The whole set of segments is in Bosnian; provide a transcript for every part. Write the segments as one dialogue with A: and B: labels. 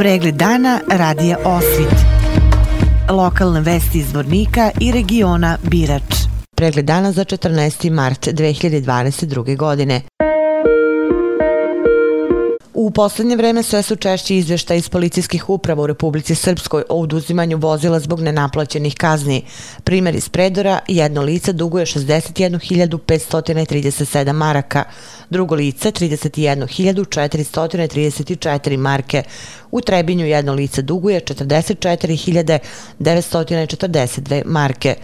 A: Pregled dana radija Osvit. Lokalne vesti iz Vornika i regiona Birač. Pregled dana za 14. mart 2022. godine. U poslednje vreme sve su češći izvešta iz policijskih uprava u Republici Srpskoj o oduzimanju vozila zbog nenaplaćenih kazni. Primjer iz Predora, jedno lice duguje 61.537 maraka, drugo lice 31.434 marke. U Trebinju jedno lice duguje 44.942 marke.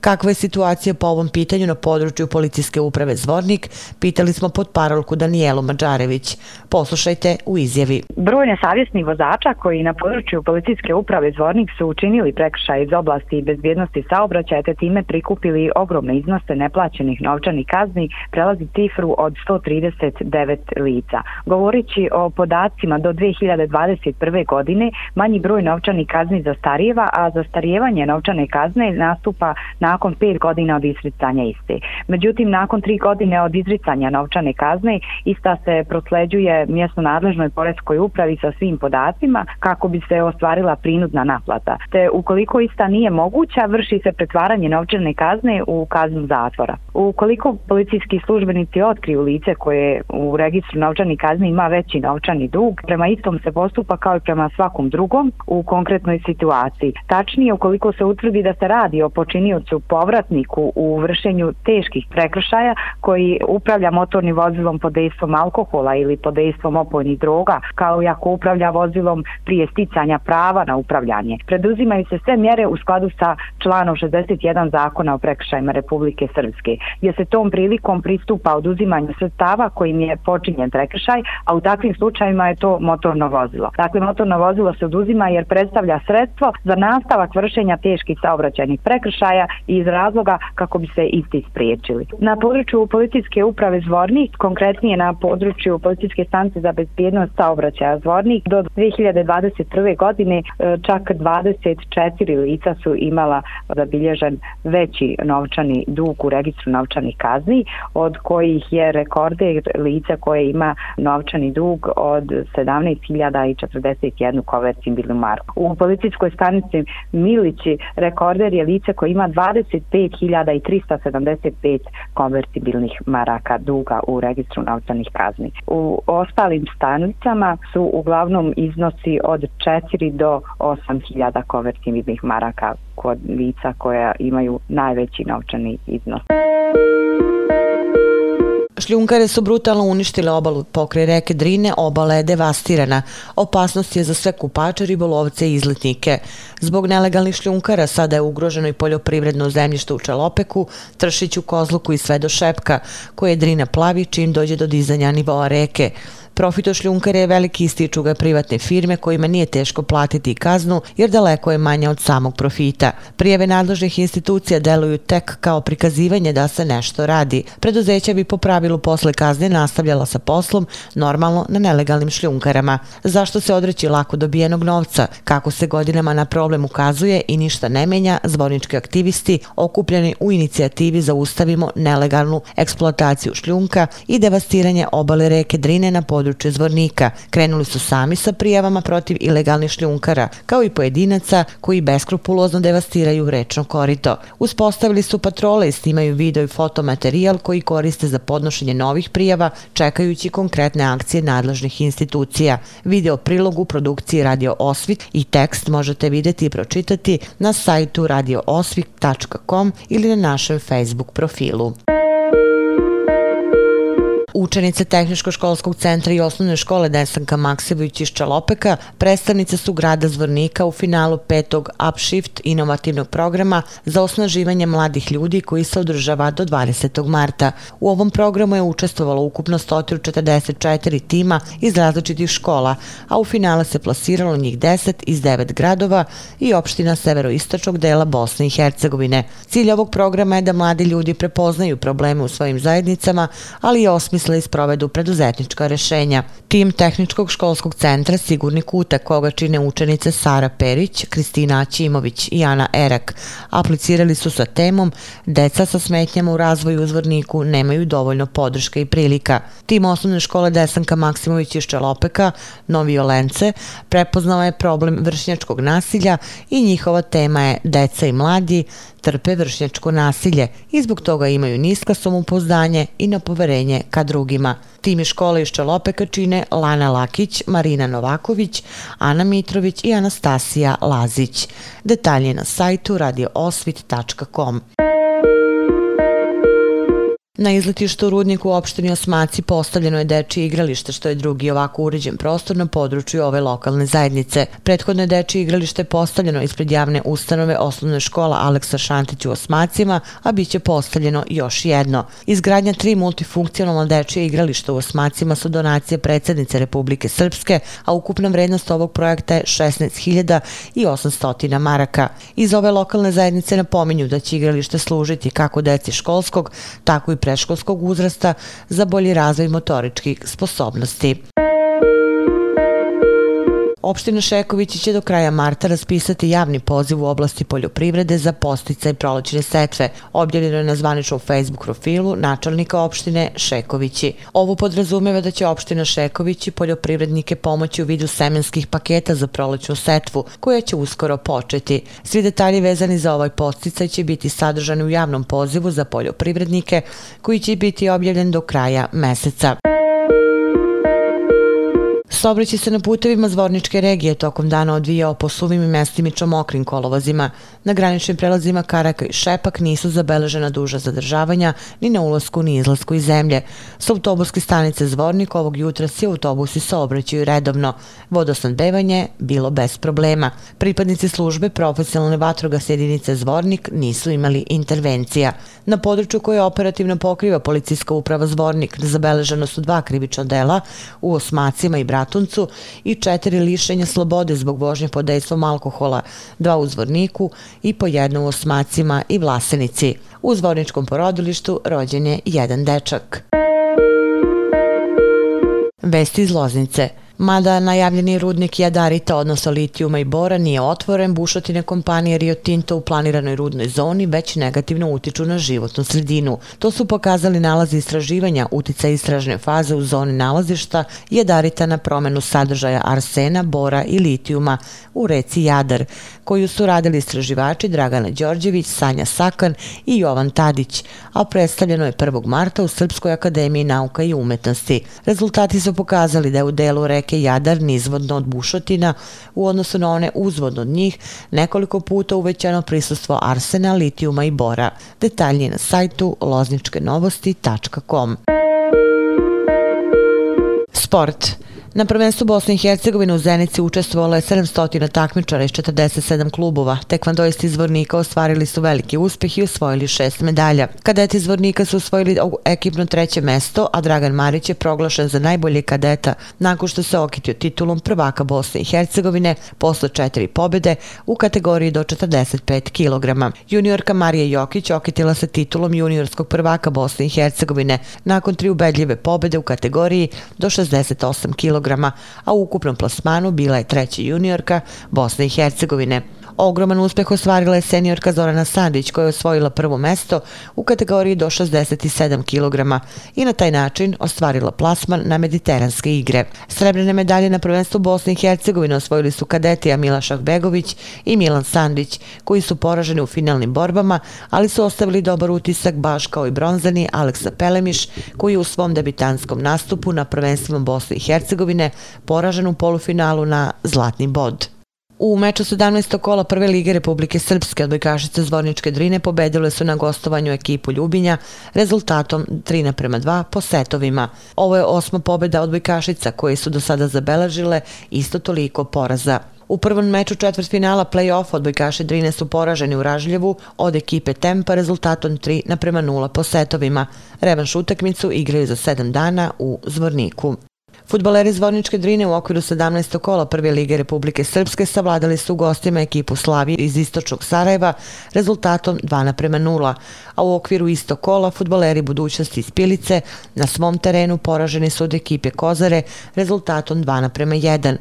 A: Kakva je situacija po ovom pitanju na području policijske uprave Zvornik, pitali smo pod parolku Danijelu Mađarević. Poslušajte u izjavi.
B: Broj nesavjesnih vozača koji na području policijske uprave Zvornik su učinili prekršaj iz oblasti bezbjednosti saobraćaja te time prikupili ogromne iznose neplaćenih novčanih kazni prelazi cifru od 139 lica. Govorići o podacima do 2021. godine, manji broj novčanih kazni zastarijeva, a zastarijevanje novčane kazne nastupa nakon 5 godina od izricanja iste. Međutim, nakon 3 godine od izricanja novčane kazne, ista se prosleđuje mjesto nadležnoj poreskoj upravi sa svim podacima kako bi se ostvarila prinudna naplata. Te ukoliko ista nije moguća, vrši se pretvaranje novčane kazne u kaznu zatvora. Ukoliko policijski službenici otkriju lice koje u registru novčani kazni ima veći novčani dug, prema istom se postupa kao i prema svakom drugom u konkretnoj situaciji. Tačnije, ukoliko se utvrdi da se radi o počiniocu povratniku u vršenju teških prekršaja koji upravlja motornim vozilom pod dejstvom alkohola ili pod dejstvom opojnih droga, kao i ako upravlja vozilom prije sticanja prava na upravljanje. Preduzimaju se sve mjere u skladu sa članom 61 zakona o prekršajima Republike Srpske, gdje se tom prilikom pristupa oduzimanju sredstava kojim je počinjen prekršaj, a u takvim slučajima je to motorno vozilo. Dakle, motorno vozilo se oduzima jer predstavlja sredstvo za nastavak vršenja teških saobraćajnih prekršaja iz razloga kako bi se isti spriječili. Na području policijske uprave Zvornik, konkretnije na području policijske stanice za bezbjednost saobraćaja Zvornik, do 2021. godine e, čak 24 lica su imala zabilježen veći novčani dug u registru novčanih kazni, od kojih je rekorder lica koje ima novčani dug od 17.041 konvertibilnu marku. U policijskoj stanici Milići rekorder je lice koje ima 25.375 konvertibilnih maraka duga u registru novčanih kazni. U ostalim stanicama su uglavnom iznosi od 4 do 8.000 konvertibilnih maraka kod lica koja imaju najveći novčani iznos.
A: Šljunkare su brutalno uništile obalu pokraj reke Drine, obala je devastirana. Opasnost je za sve kupače, ribolovce i izletnike. Zbog nelegalnih šljunkara sada je ugroženo i poljoprivredno zemljište u Čalopeku, Tršiću, Kozluku i sve do Šepka, koje Drina plavi čim dođe do dizanja nivoa reke. Profit od šljunkare je veliki ističu ga privatne firme kojima nije teško platiti kaznu jer daleko je manja od samog profita. Prijeve nadležnih institucija deluju tek kao prikazivanje da se nešto radi. Preduzeća bi po pravilu posle kazne nastavljala sa poslom normalno na nelegalnim šljunkarama. Zašto se odreći lako dobijenog novca? Kako se godinama na problem ukazuje i ništa ne menja, zvornički aktivisti okupljeni u inicijativi za ustavimo nelegalnu eksploataciju šljunka i devastiranje obale reke Drine na području područje Zvornika. Krenuli su sami sa prijavama protiv ilegalnih šljunkara, kao i pojedinaca koji beskrupulozno devastiraju rečno korito. Uspostavili su patrole i snimaju video i fotomaterijal koji koriste za podnošenje novih prijava, čekajući konkretne akcije nadležnih institucija. Video prilogu produkciji Radio Osvit i tekst možete vidjeti i pročitati na sajtu radioosvit.com ili na našem Facebook profilu. Učenice Tehničko-školskog centra i osnovne škole Desanka Maksević iz Čalopeka predstavnice su grada Zvornika u finalu petog Upshift inovativnog programa za osnaživanje mladih ljudi koji se održava do 20. marta. U ovom programu je učestvovalo ukupno 144 tima iz različitih škola, a u finale se plasiralo njih 10 iz 9 gradova i opština severoistočnog dela Bosne i Hercegovine. Cilj ovog programa je da mladi ljudi prepoznaju probleme u svojim zajednicama, ali i osmisle zamisle i sprovedu preduzetnička rešenja. Tim Tehničkog školskog centra Sigurni kuta koga čine učenice Sara Perić, Kristina Aćimović i Ana Erak aplicirali su sa temom Deca sa smetnjama u razvoju u Zvorniku nemaju dovoljno podrške i prilika. Tim osnovne škole Desanka Maksimović iz Čelopeka, Novi Olence, prepoznao je problem vršnjačkog nasilja i njihova tema je Deca i mladi trpe vršnjačko nasilje i zbog toga imaju niska samopouzdanje i napoverenje ka drugima. Timi škole iz Čelopeka čine Lana Lakić, Marina Novaković, Ana Mitrović i Anastasija Lazić. Detalje na sajtu radioosvit.com. Na izletištu u Rudniku u opštini Osmaci postavljeno je dečije igralište, što je drugi ovako uređen prostor na području ove lokalne zajednice. Prethodno je dečije igralište postavljeno ispred javne ustanove osnovne škola Aleksa Šantić u Osmacima, a bit će postavljeno još jedno. Izgradnja tri multifunkcionalna dečije igrališta u Osmacima su donacije predsjednice Republike Srpske, a ukupna vrednost ovog projekta je 16.800 maraka. Iz ove lokalne zajednice napominju da će igralište služiti kako deci školskog, tako i preškolskog uzrasta za bolji razvoj motoričkih sposobnosti. Opština Šekovići će do kraja marta raspisati javni poziv u oblasti poljoprivrede za postica i prolećne setve. Objavljeno je na zvaničnom Facebook profilu načelnika opštine Šekovići. Ovo podrazumeva da će opština Šekovići poljoprivrednike pomoći u vidu semenskih paketa za prolećnu setvu, koja će uskoro početi. Svi detalji vezani za ovaj posticaj će biti sadržani u javnom pozivu za poljoprivrednike, koji će biti objavljen do kraja meseca. Saobraćaj se na putevima Zvorničke regije tokom dana odvijao po suvim i mestimično mokrim kolovozima. Na graničnim prelazima Karaka i Šepak nisu zabeležena duža zadržavanja ni na ulazku ni izlasku iz zemlje. Sa autobuske stanice Zvornik ovog jutra svi autobusi saobraćaju redovno. Vodosnadbevanje bilo bez problema. Pripadnici službe profesionalne vatroga jedinice Zvornik nisu imali intervencija. Na području koje operativno pokriva policijska uprava Zvornik zabeleženo su dva krivična dela u Osmacima i Bratu Batuncu i četiri lišenja slobode zbog vožnje pod dejstvom alkohola, dva u Zvorniku i po jedno u Osmacima i Vlasenici. U Zvorničkom porodilištu rođen je jedan dečak. Vesti iz Loznice – Mada najavljeni rudnik Jadarita, odnosno litijuma i bora, nije otvoren, bušotine kompanije Rio Tinto u planiranoj rudnoj zoni već negativno utiču na životnu sredinu. To su pokazali nalazi istraživanja utica istražne faze u zoni nalazišta Jadarita na promenu sadržaja arsena, bora i litijuma u reci Jadar, koju su radili istraživači Dragana Đorđević, Sanja Sakan i Jovan Tadić, a predstavljeno je 1. marta u Srpskoj akademiji nauka i umetnosti. Rezultati su pokazali da je u delu reke reke Jadar nizvodno od bušotina u odnosu na one uzvodno od njih nekoliko puta uvećano prisustvo arsena, litijuma i bora. Detalji na sajtu lozničkenovosti.com Sport. Na prvenstvu Bosne i Hercegovine u Zenici učestvovalo je 700 takmičara iz 47 klubova. Tekvandoisti izvornika ostvarili su veliki uspeh i osvojili šest medalja. Kadeti iz Vornika su osvojili ekipno treće mesto, a Dragan Marić je proglašen za najbolje kadeta nakon što se okitio titulom prvaka Bosne i Hercegovine posle četiri pobjede u kategoriji do 45 kg. Juniorka Marija Jokić okitila se titulom juniorskog prvaka Bosne i Hercegovine nakon tri ubedljive pobjede u kategoriji do 68 kg a u ukupnom plasmanu bila je treća juniorka Bosne i Hercegovine. Ogroman uspeh ostvarila je seniorka Zorana Sandić koja je osvojila prvo mesto u kategoriji do 67 kg i na taj način ostvarila plasman na mediteranske igre. Srebrne medalje na prvenstvu Bosne i Hercegovine osvojili su kadeti Amila Šahbegović i Milan Sandić koji su poraženi u finalnim borbama, ali su ostavili dobar utisak baš kao i bronzani Aleksa Pelemiš koji je u svom debitanskom nastupu na prvenstvima Bosne i Hercegovine poražen u polufinalu na zlatni bod. U meču 17. kola Prve lige Republike Srpske odbojkašice Zvorničke Drine pobedile su na gostovanju ekipu Ljubinja rezultatom 3 naprema 2 po setovima. Ovo je osma pobeda odbojkašica koje su do sada zabeležile isto toliko poraza. U prvom meču četvrt finala play-off odbojkaše Drine su poraženi u Ražljevu od ekipe Tempa rezultatom 3 naprema 0 po setovima. Revanš utakmicu igraju za 7 dana u Zvorniku. Futbaleri Zvorničke Drine u okviru 17. kola Prve lige Republike Srpske savladali su gostima ekipu Slavije iz Istočnog Sarajeva rezultatom 2 naprema 0, a u okviru isto kola futbaleri budućnosti iz Pilice na svom terenu poraženi su od ekipe Kozare rezultatom 2 naprema 1.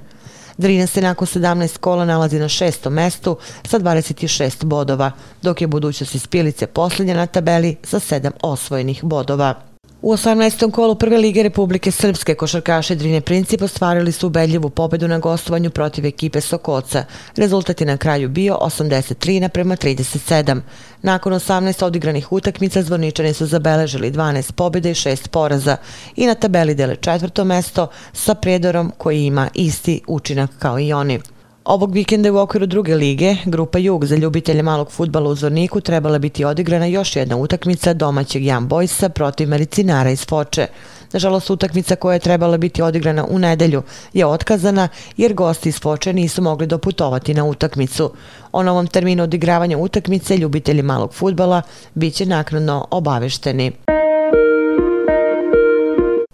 A: Drina se nakon 17 kola nalazi na šestom mestu sa 26 bodova, dok je budućnost iz Pilice posljednja na tabeli sa 7 osvojenih bodova. U 18. kolu Prve lige Republike Srpske košarkaše Drine Princip ostvarili su ubedljivu pobedu na gostovanju protiv ekipe Sokoca. Rezultat je na kraju bio 83 naprema 37. Nakon 18 odigranih utakmica Zvorničani su zabeležili 12 pobjede i 6 poraza i na tabeli dele četvrto mesto sa predorom koji ima isti učinak kao i oni. Ovog vikenda u okviru druge lige, Grupa Jug za ljubitelje malog futbala u Zorniku trebala biti odigrana još jedna utakmica domaćeg Jan Bojsa protiv Medicinara iz Foče. Nažalost, utakmica koja je trebala biti odigrana u nedelju je otkazana jer gosti iz Foče nisu mogli doputovati na utakmicu. O novom terminu odigravanja utakmice ljubitelji malog futbala bit će naknadno obavešteni.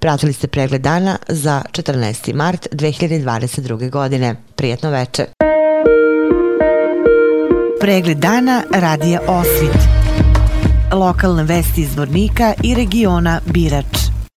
A: Pratili ste pregled dana za 14. mart 2022. godine. Prijetno veče. Pregled dana radija Osvit. Lokalne vesti iz Vornika i regiona Birač.